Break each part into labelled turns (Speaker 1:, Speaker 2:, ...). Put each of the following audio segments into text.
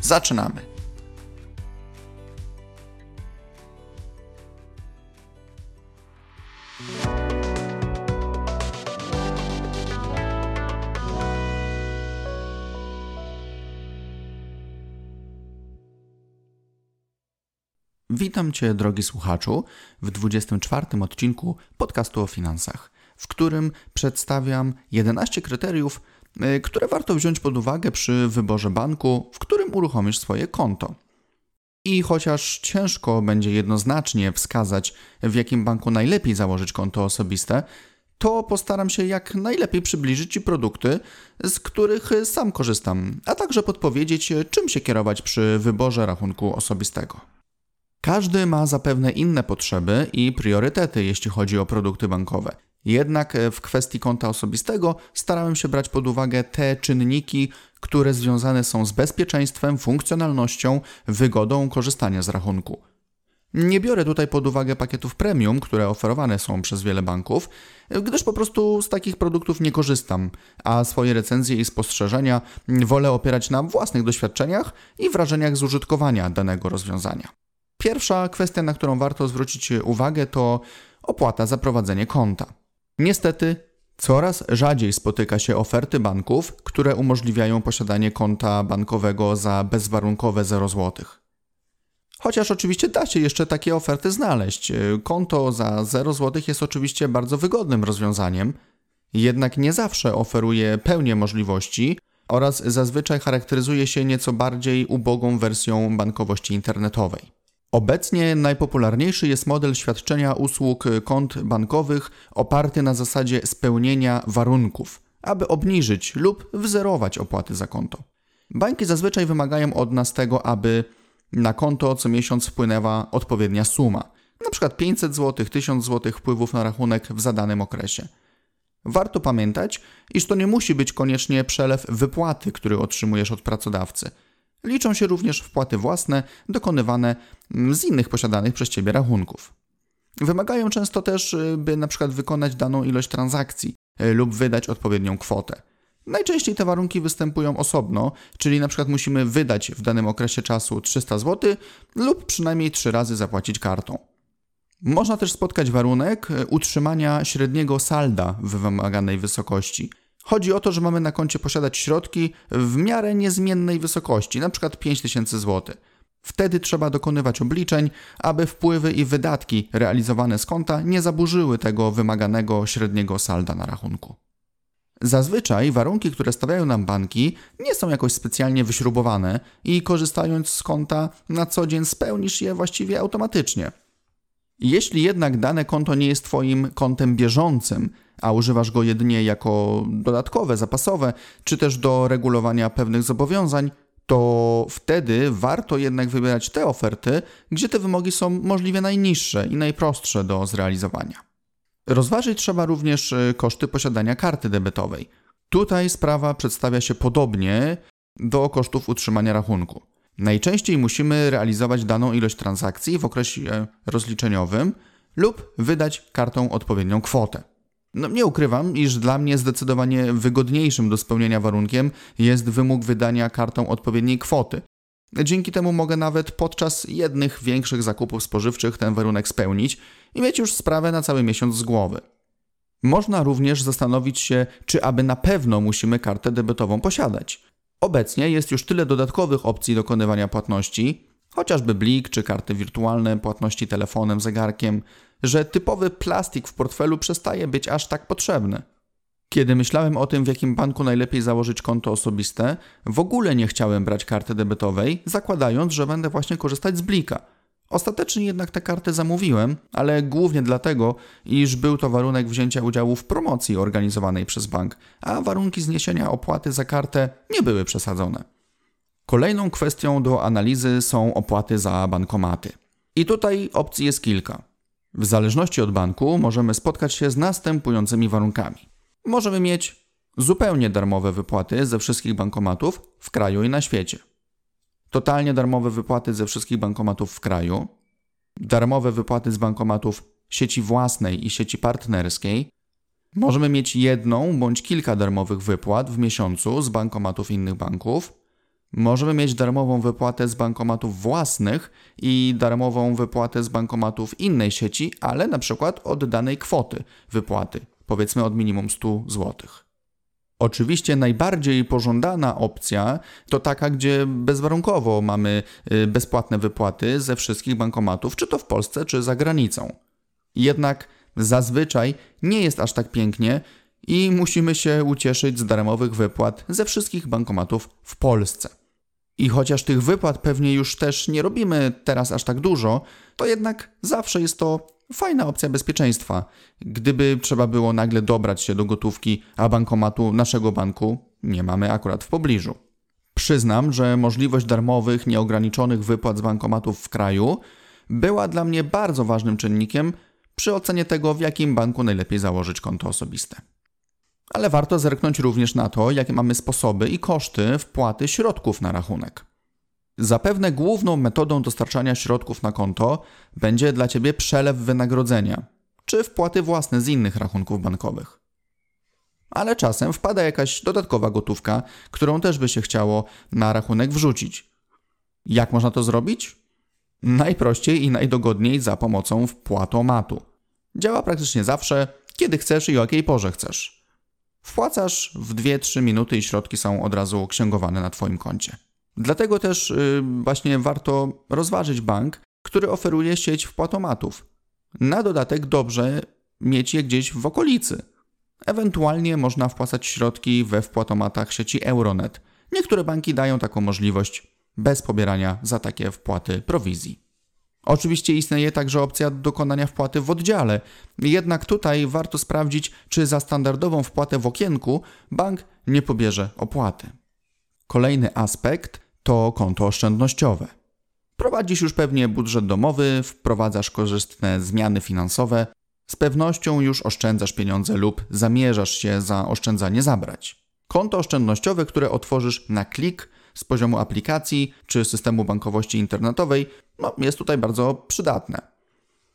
Speaker 1: Zaczynamy. Witam Cię, drogi słuchaczu, w 24 odcinku podcastu o finansach, w którym przedstawiam 11 kryteriów, które warto wziąć pod uwagę przy wyborze banku, w którym uruchomisz swoje konto. I chociaż ciężko będzie jednoznacznie wskazać, w jakim banku najlepiej założyć konto osobiste, to postaram się jak najlepiej przybliżyć Ci produkty, z których sam korzystam, a także podpowiedzieć, czym się kierować przy wyborze rachunku osobistego. Każdy ma zapewne inne potrzeby i priorytety, jeśli chodzi o produkty bankowe. Jednak e, w kwestii konta osobistego starałem się brać pod uwagę te czynniki, które związane są z bezpieczeństwem, funkcjonalnością, wygodą korzystania z rachunku. Nie biorę tutaj pod uwagę pakietów premium, które oferowane są przez wiele banków, gdyż po prostu z takich produktów nie korzystam, a swoje recenzje i spostrzeżenia wolę opierać na własnych doświadczeniach i wrażeniach z użytkowania danego rozwiązania. Pierwsza kwestia, na którą warto zwrócić uwagę, to opłata za prowadzenie konta. Niestety, coraz rzadziej spotyka się oferty banków, które umożliwiają posiadanie konta bankowego za bezwarunkowe 0 zł. Chociaż oczywiście da się jeszcze takie oferty znaleźć. Konto za 0 zł jest oczywiście bardzo wygodnym rozwiązaniem, jednak nie zawsze oferuje pełnię możliwości oraz zazwyczaj charakteryzuje się nieco bardziej ubogą wersją bankowości internetowej. Obecnie najpopularniejszy jest model świadczenia usług kont bankowych oparty na zasadzie spełnienia warunków, aby obniżyć lub wzerować opłaty za konto. Banki zazwyczaj wymagają od nas tego, aby na konto co miesiąc wpłynęła odpowiednia suma, np. 500 zł, 1000 zł wpływów na rachunek w zadanym okresie. Warto pamiętać, iż to nie musi być koniecznie przelew wypłaty, który otrzymujesz od pracodawcy – Liczą się również wpłaty własne dokonywane z innych posiadanych przez Ciebie rachunków. Wymagają często też, y, by na przykład wykonać daną ilość transakcji y, lub wydać odpowiednią kwotę. Najczęściej te warunki występują osobno, czyli na przykład musimy wydać w danym okresie czasu 300 zł lub przynajmniej 3 razy zapłacić kartą. Można też spotkać warunek y, utrzymania średniego salda w wymaganej wysokości – Chodzi o to, że mamy na koncie posiadać środki w miarę niezmiennej wysokości, np. 5000 zł. Wtedy trzeba dokonywać obliczeń, aby wpływy i wydatki realizowane z konta nie zaburzyły tego wymaganego średniego salda na rachunku. Zazwyczaj warunki, które stawiają nam banki, nie są jakoś specjalnie wyśrubowane i korzystając z konta na co dzień spełnisz je właściwie automatycznie. Jeśli jednak dane konto nie jest Twoim kontem bieżącym, a używasz go jedynie jako dodatkowe, zapasowe, czy też do regulowania pewnych zobowiązań, to wtedy warto jednak wybierać te oferty, gdzie te wymogi są możliwie najniższe i najprostsze do zrealizowania. Rozważyć trzeba również y, koszty posiadania karty debetowej. Tutaj sprawa przedstawia się podobnie do kosztów utrzymania rachunku. Najczęściej musimy realizować daną ilość transakcji w okresie rozliczeniowym lub wydać kartą odpowiednią kwotę. No, nie ukrywam, iż dla mnie zdecydowanie wygodniejszym do spełnienia warunkiem jest wymóg wydania kartą odpowiedniej kwoty. Dzięki temu mogę nawet podczas jednych większych zakupów spożywczych ten warunek spełnić i mieć już sprawę na cały miesiąc z głowy. Można również zastanowić się, czy aby na pewno musimy kartę debetową posiadać. Obecnie jest już tyle dodatkowych opcji dokonywania płatności, chociażby blik czy karty wirtualne, płatności telefonem, zegarkiem, że typowy plastik w portfelu przestaje być aż tak potrzebny. Kiedy myślałem o tym, w jakim banku najlepiej założyć konto osobiste, w ogóle nie chciałem brać karty debetowej, zakładając, że będę właśnie korzystać z blika. Ostatecznie jednak tę kartę zamówiłem, ale głównie dlatego, iż był to warunek wzięcia udziału w promocji organizowanej przez bank, a warunki zniesienia opłaty za kartę nie były przesadzone. Kolejną kwestią do analizy są opłaty za bankomaty. I tutaj opcji jest kilka. W zależności od banku możemy spotkać się z następującymi warunkami. Możemy mieć zupełnie darmowe wypłaty ze wszystkich bankomatów w kraju i na świecie. Totalnie darmowe wypłaty ze wszystkich bankomatów w kraju, darmowe wypłaty z bankomatów sieci własnej i sieci partnerskiej. Możemy mieć jedną bądź kilka darmowych wypłat w miesiącu z bankomatów innych banków. Możemy mieć darmową wypłatę z bankomatów własnych i darmową wypłatę z bankomatów innej sieci, ale na przykład od danej kwoty wypłaty, powiedzmy od minimum 100 zł. Oczywiście najbardziej pożądana opcja to taka, gdzie bezwarunkowo mamy y, bezpłatne wypłaty ze wszystkich bankomatów, czy to w Polsce, czy za granicą. Jednak zazwyczaj nie jest aż tak pięknie i musimy się ucieszyć z darmowych wypłat ze wszystkich bankomatów w Polsce. I chociaż tych wypłat pewnie już też nie robimy teraz aż tak dużo, to jednak zawsze jest to fajna opcja bezpieczeństwa. Gdyby trzeba było nagle dobrać się do gotówki, a bankomatu naszego banku nie mamy akurat w pobliżu. Przyznam, że możliwość darmowych, nieograniczonych wypłat z bankomatów w kraju była dla mnie bardzo ważnym czynnikiem przy ocenie tego, w jakim banku najlepiej założyć konto osobiste. Ale warto zerknąć również na to, jakie mamy sposoby i koszty wpłaty środków na rachunek. Zapewne główną metodą dostarczania środków na konto będzie dla Ciebie przelew wynagrodzenia czy wpłaty własne z innych rachunków bankowych. Ale czasem wpada jakaś dodatkowa gotówka, którą też by się chciało na rachunek wrzucić. Jak można to zrobić? Najprościej i najdogodniej za pomocą wpłatomatu. Działa praktycznie zawsze, kiedy chcesz i o jakiej porze chcesz. Wpłacasz w 2-3 minuty i środki są od razu księgowane na Twoim koncie. Dlatego też yy, właśnie warto rozważyć bank, który oferuje sieć wpłatomatów. Na dodatek dobrze mieć je gdzieś w okolicy. Ewentualnie można wpłacać środki we wpłatomatach sieci Euronet. Niektóre banki dają taką możliwość bez pobierania za takie wpłaty prowizji. Oczywiście istnieje także opcja dokonania wpłaty w oddziale, jednak tutaj warto sprawdzić, czy za standardową wpłatę w okienku bank nie pobierze opłaty. Kolejny aspekt to konto oszczędnościowe. Prowadzisz już pewnie budżet domowy, wprowadzasz korzystne zmiany finansowe, z pewnością już oszczędzasz pieniądze lub zamierzasz się za oszczędzanie zabrać. Konto oszczędnościowe, które otworzysz na klik z poziomu aplikacji czy systemu bankowości internetowej, no, jest tutaj bardzo przydatne.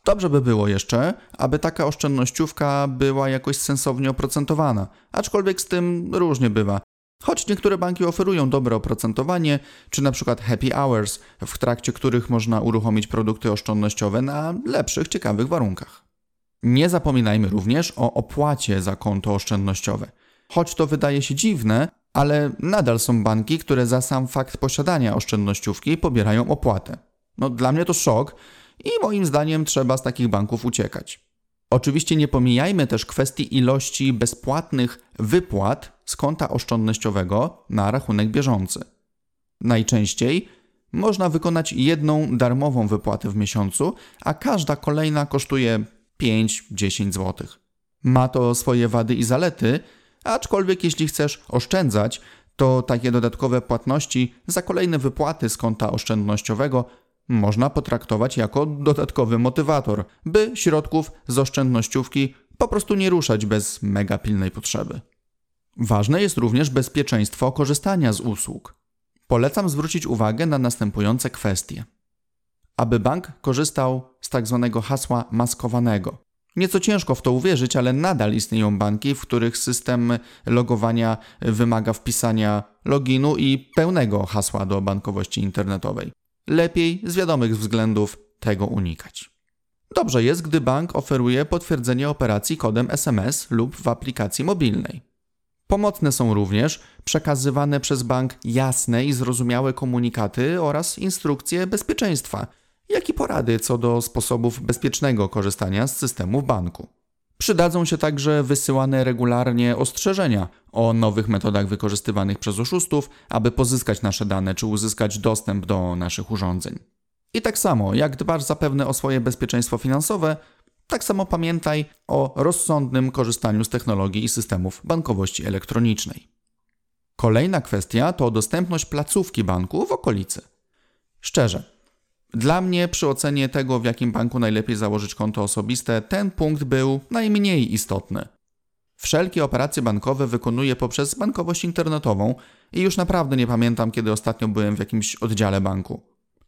Speaker 1: Dobrze by było jeszcze, aby taka oszczędnościówka była jakoś sensownie oprocentowana, aczkolwiek z tym różnie bywa. Choć niektóre banki oferują dobre oprocentowanie, czy na przykład happy hours, w trakcie których można uruchomić produkty oszczędnościowe na lepszych, ciekawych warunkach. Nie zapominajmy również o opłacie za konto oszczędnościowe. Choć to wydaje się dziwne, ale nadal są banki, które za sam fakt posiadania oszczędnościówki pobierają opłatę. No, dla mnie to szok i moim zdaniem trzeba z takich banków uciekać. Oczywiście nie pomijajmy też kwestii ilości bezpłatnych wypłat z konta oszczędnościowego na rachunek bieżący. Najczęściej można wykonać jedną darmową wypłatę w miesiącu, a każda kolejna kosztuje 5-10 zł. Ma to swoje wady i zalety, aczkolwiek jeśli chcesz oszczędzać, to takie dodatkowe płatności za kolejne wypłaty z konta oszczędnościowego można potraktować jako dodatkowy motywator, by środków z oszczędnościówki po prostu nie ruszać bez mega pilnej potrzeby. Ważne jest również bezpieczeństwo korzystania z usług. Polecam zwrócić uwagę na następujące kwestie. Aby bank korzystał z tzw. Tak hasła maskowanego. Nieco ciężko w to uwierzyć, ale nadal istnieją banki, w których system logowania wymaga wpisania loginu i pełnego hasła do bankowości internetowej. Lepiej z wiadomych względów tego unikać. Dobrze jest, gdy bank oferuje potwierdzenie operacji kodem SMS lub w aplikacji mobilnej. Pomocne są również przekazywane przez bank jasne i zrozumiałe komunikaty oraz instrukcje bezpieczeństwa, jak i porady co do sposobów bezpiecznego korzystania z systemu w banku. Przydadzą się także wysyłane regularnie ostrzeżenia o nowych metodach wykorzystywanych przez oszustów, aby pozyskać nasze dane czy uzyskać dostęp do naszych urządzeń. I tak samo, jak dbasz zapewne o swoje bezpieczeństwo finansowe, tak samo pamiętaj o rozsądnym korzystaniu z technologii i systemów bankowości elektronicznej. Kolejna kwestia to dostępność placówki banku w okolicy. Szczerze, dla mnie przy ocenie tego, w jakim banku najlepiej założyć konto osobiste, ten punkt był najmniej istotny. Wszelkie operacje bankowe wykonuję poprzez bankowość internetową i już naprawdę nie pamiętam, kiedy ostatnio byłem w jakimś oddziale banku.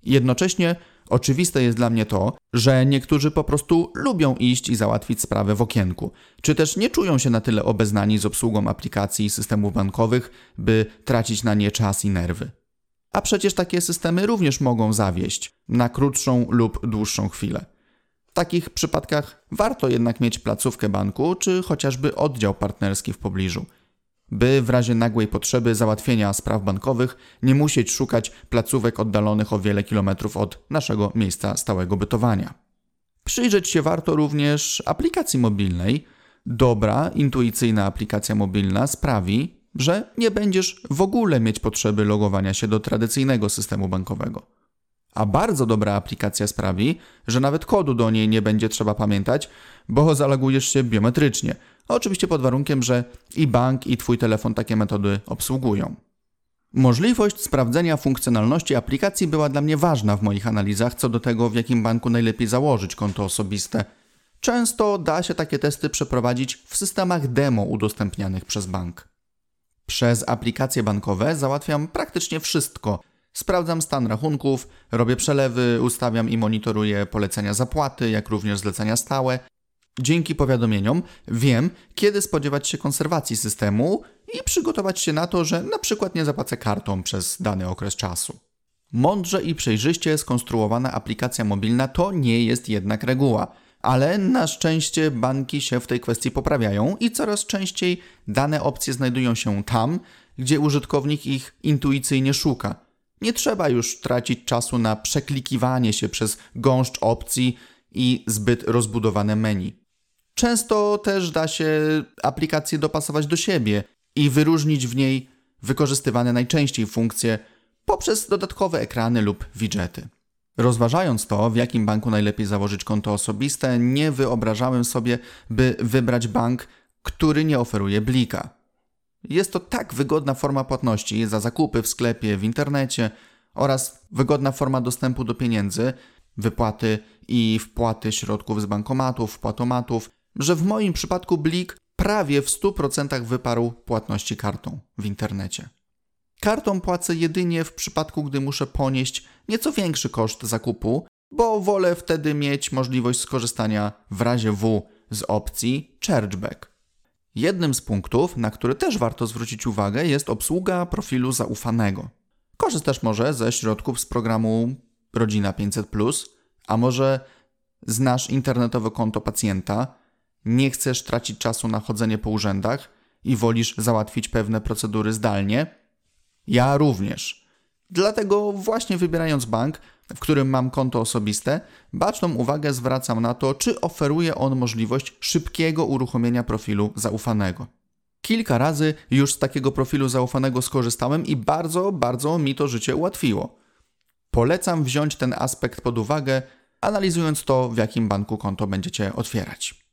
Speaker 1: Jednocześnie oczywiste jest dla mnie to, że niektórzy po prostu lubią iść i załatwić sprawę w okienku, czy też nie czują się na tyle obeznani z obsługą aplikacji i systemów bankowych, by tracić na nie czas i nerwy. A przecież takie systemy również mogą zawieść na krótszą lub dłuższą chwilę. W takich przypadkach warto jednak mieć placówkę banku czy chociażby oddział partnerski w pobliżu, by w razie nagłej potrzeby załatwienia spraw bankowych nie musieć szukać placówek oddalonych o wiele kilometrów od naszego miejsca stałego bytowania. Przyjrzeć się warto również aplikacji mobilnej. Dobra, intuicyjna aplikacja mobilna sprawi, że nie będziesz w ogóle mieć potrzeby logowania się do tradycyjnego systemu bankowego. A bardzo dobra aplikacja sprawi, że nawet kodu do niej nie będzie trzeba pamiętać, bo zalogujesz się biometrycznie. Oczywiście pod warunkiem, że i bank, i Twój telefon takie metody obsługują. Możliwość sprawdzenia funkcjonalności aplikacji była dla mnie ważna w moich analizach co do tego, w jakim banku najlepiej założyć konto osobiste. Często da się takie testy przeprowadzić w systemach demo udostępnianych przez bank. Przez aplikacje bankowe załatwiam praktycznie wszystko. Sprawdzam stan rachunków, robię przelewy, ustawiam i monitoruję polecenia zapłaty, jak również zlecenia stałe. Dzięki powiadomieniom wiem, kiedy spodziewać się konserwacji systemu i przygotować się na to, że na przykład nie zapłacę kartą przez dany okres czasu. Mądrze i przejrzyście skonstruowana aplikacja mobilna to nie jest jednak reguła ale na szczęście banki się w tej kwestii poprawiają i coraz częściej dane opcje znajdują się tam, gdzie użytkownik ich intuicyjnie szuka. Nie trzeba już tracić czasu na przeklikiwanie się przez gąszcz opcji i zbyt rozbudowane menu. Często też da się aplikację dopasować do siebie i wyróżnić w niej wykorzystywane najczęściej funkcje poprzez dodatkowe ekrany lub widgety. Rozważając to, w jakim banku najlepiej założyć konto osobiste, nie wyobrażałem sobie, by wybrać bank, który nie oferuje blika. Jest to tak wygodna forma płatności za zakupy w sklepie, w internecie oraz wygodna forma dostępu do pieniędzy, wypłaty i wpłaty środków z bankomatów, wpłatomatów, że w moim przypadku blik prawie w 100% wyparł płatności kartą w internecie. Kartą płacę jedynie w przypadku, gdy muszę ponieść nieco większy koszt zakupu, bo wolę wtedy mieć możliwość skorzystania w razie W z opcji chargeback. Jednym z punktów, na który też warto zwrócić uwagę, jest obsługa profilu zaufanego. Korzystasz może ze środków z programu Rodzina 500, a może znasz internetowe konto pacjenta, nie chcesz tracić czasu na chodzenie po urzędach i wolisz załatwić pewne procedury zdalnie ja również. Dlatego właśnie wybierając bank, w którym mam konto osobiste, baczną uwagę zwracam na to, czy oferuje on możliwość szybkiego uruchomienia profilu zaufanego. Kilka razy już z takiego profilu zaufanego skorzystałem i bardzo, bardzo mi to życie ułatwiło. Polecam wziąć ten aspekt pod uwagę, analizując to, w jakim banku konto będziecie otwierać.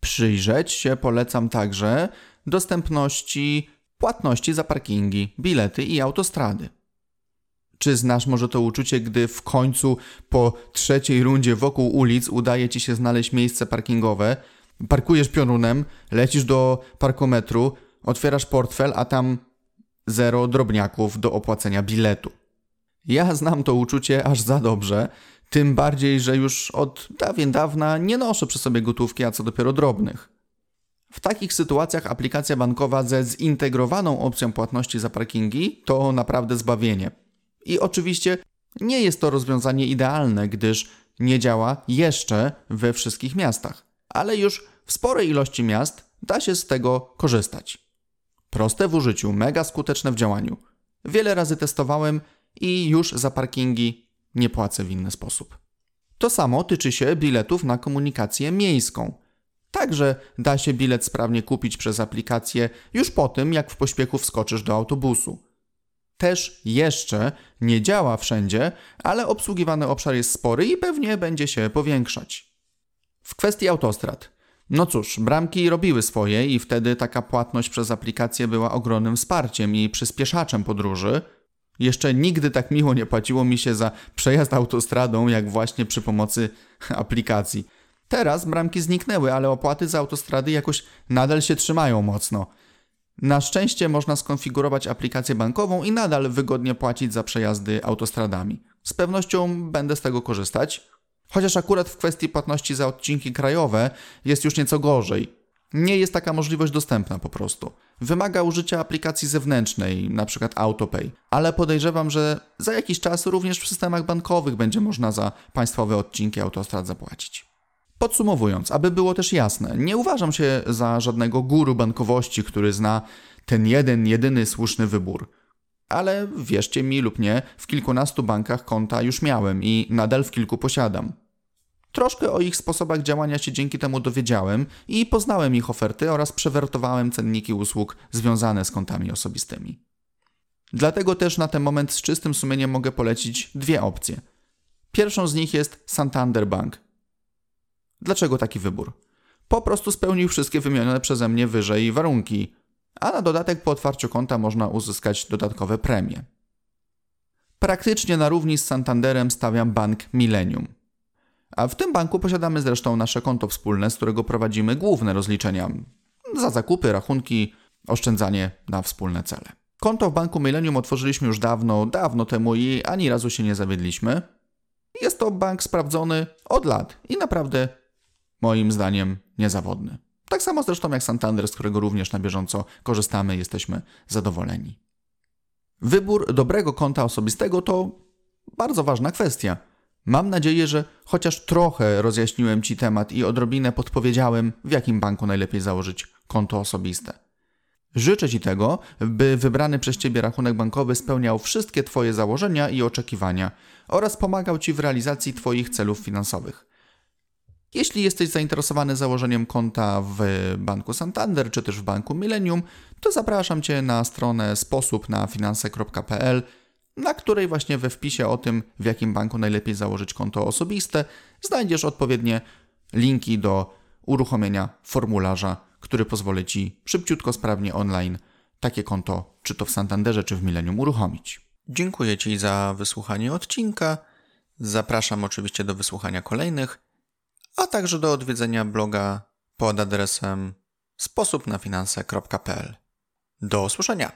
Speaker 1: Przyjrzeć się polecam także dostępności płatności za parkingi, bilety i autostrady. Czy znasz może to uczucie, gdy w końcu po trzeciej rundzie wokół ulic udaje ci się znaleźć miejsce parkingowe, parkujesz piorunem, lecisz do parkometru, otwierasz portfel, a tam zero drobniaków do opłacenia biletu. Ja znam to uczucie aż za dobrze, tym bardziej, że już od dawien dawna nie noszę przy sobie gotówki, a co dopiero drobnych. W takich sytuacjach aplikacja bankowa ze zintegrowaną opcją płatności za parkingi to naprawdę zbawienie. I oczywiście nie jest to rozwiązanie idealne, gdyż nie działa jeszcze we wszystkich miastach, ale już w sporej ilości miast da się z tego korzystać. Proste w użyciu, mega skuteczne w działaniu. Wiele razy testowałem i już za parkingi nie płacę w inny sposób. To samo tyczy się biletów na komunikację miejską. Także da się bilet sprawnie kupić przez aplikację już po tym, jak w pośpiechu wskoczysz do autobusu. Też jeszcze nie działa wszędzie, ale obsługiwany obszar jest spory i pewnie będzie się powiększać. W kwestii autostrad. No cóż, bramki robiły swoje i wtedy taka płatność przez aplikację była ogromnym wsparciem i przyspieszaczem podróży. Jeszcze nigdy tak miło nie płaciło mi się za przejazd autostradą, jak właśnie przy pomocy aplikacji. Teraz bramki zniknęły, ale opłaty za autostrady jakoś nadal się trzymają mocno. Na szczęście można skonfigurować aplikację bankową i nadal wygodnie płacić za przejazdy autostradami. Z pewnością będę z tego korzystać, chociaż akurat w kwestii płatności za odcinki krajowe jest już nieco gorzej. Nie jest taka możliwość dostępna po prostu. Wymaga użycia aplikacji zewnętrznej, np. AutoPay, ale podejrzewam, że za jakiś czas również w systemach bankowych będzie można za państwowe odcinki autostrad zapłacić. Podsumowując, aby było też jasne, nie uważam się za żadnego guru bankowości, który zna ten jeden, jedyny słuszny wybór. Ale wierzcie mi lub nie, w kilkunastu bankach konta już miałem i nadal w kilku posiadam. Troszkę o ich sposobach działania się dzięki temu dowiedziałem i poznałem ich oferty oraz przewertowałem cenniki usług związane z kontami osobistymi. Dlatego też na ten moment z czystym sumieniem mogę polecić dwie opcje. Pierwszą z nich jest Santander Bank, Dlaczego taki wybór? Po prostu spełnił wszystkie wymienione przeze mnie wyżej warunki, a na dodatek po otwarciu konta można uzyskać dodatkowe premie. Praktycznie na równi z Santanderem stawiam bank Millennium. A w tym banku posiadamy zresztą nasze konto wspólne, z którego prowadzimy główne rozliczenia za zakupy, rachunki, oszczędzanie na wspólne cele. Konto w banku Millennium otworzyliśmy już dawno, dawno temu i ani razu się nie zawiedliśmy. Jest to bank sprawdzony od lat i naprawdę moim zdaniem niezawodny. Tak samo zresztą jak Santander, z którego również na bieżąco korzystamy jesteśmy zadowoleni. Wybór dobrego konta osobistego to bardzo ważna kwestia. Mam nadzieję, że chociaż trochę rozjaśniłem Ci temat i odrobinę podpowiedziałem, w jakim banku najlepiej założyć konto osobiste. Życzę Ci tego, by wybrany przez Ciebie rachunek bankowy spełniał wszystkie Twoje założenia i oczekiwania oraz pomagał Ci w realizacji Twoich celów finansowych. Jeśli jesteś zainteresowany założeniem konta w banku Santander czy też w banku Millennium, to zapraszam Cię na stronę sposób na finanse.pl, na której właśnie we wpisie o tym, w jakim banku najlepiej założyć konto osobiste, znajdziesz odpowiednie linki do uruchomienia formularza, który pozwoli Ci szybciutko, sprawnie online takie konto, czy to w Santanderze, czy w Millennium, uruchomić. Dziękuję Ci za wysłuchanie odcinka. Zapraszam oczywiście do wysłuchania kolejnych a także do odwiedzenia bloga pod adresem sposobnafinanse.pl. Do usłyszenia!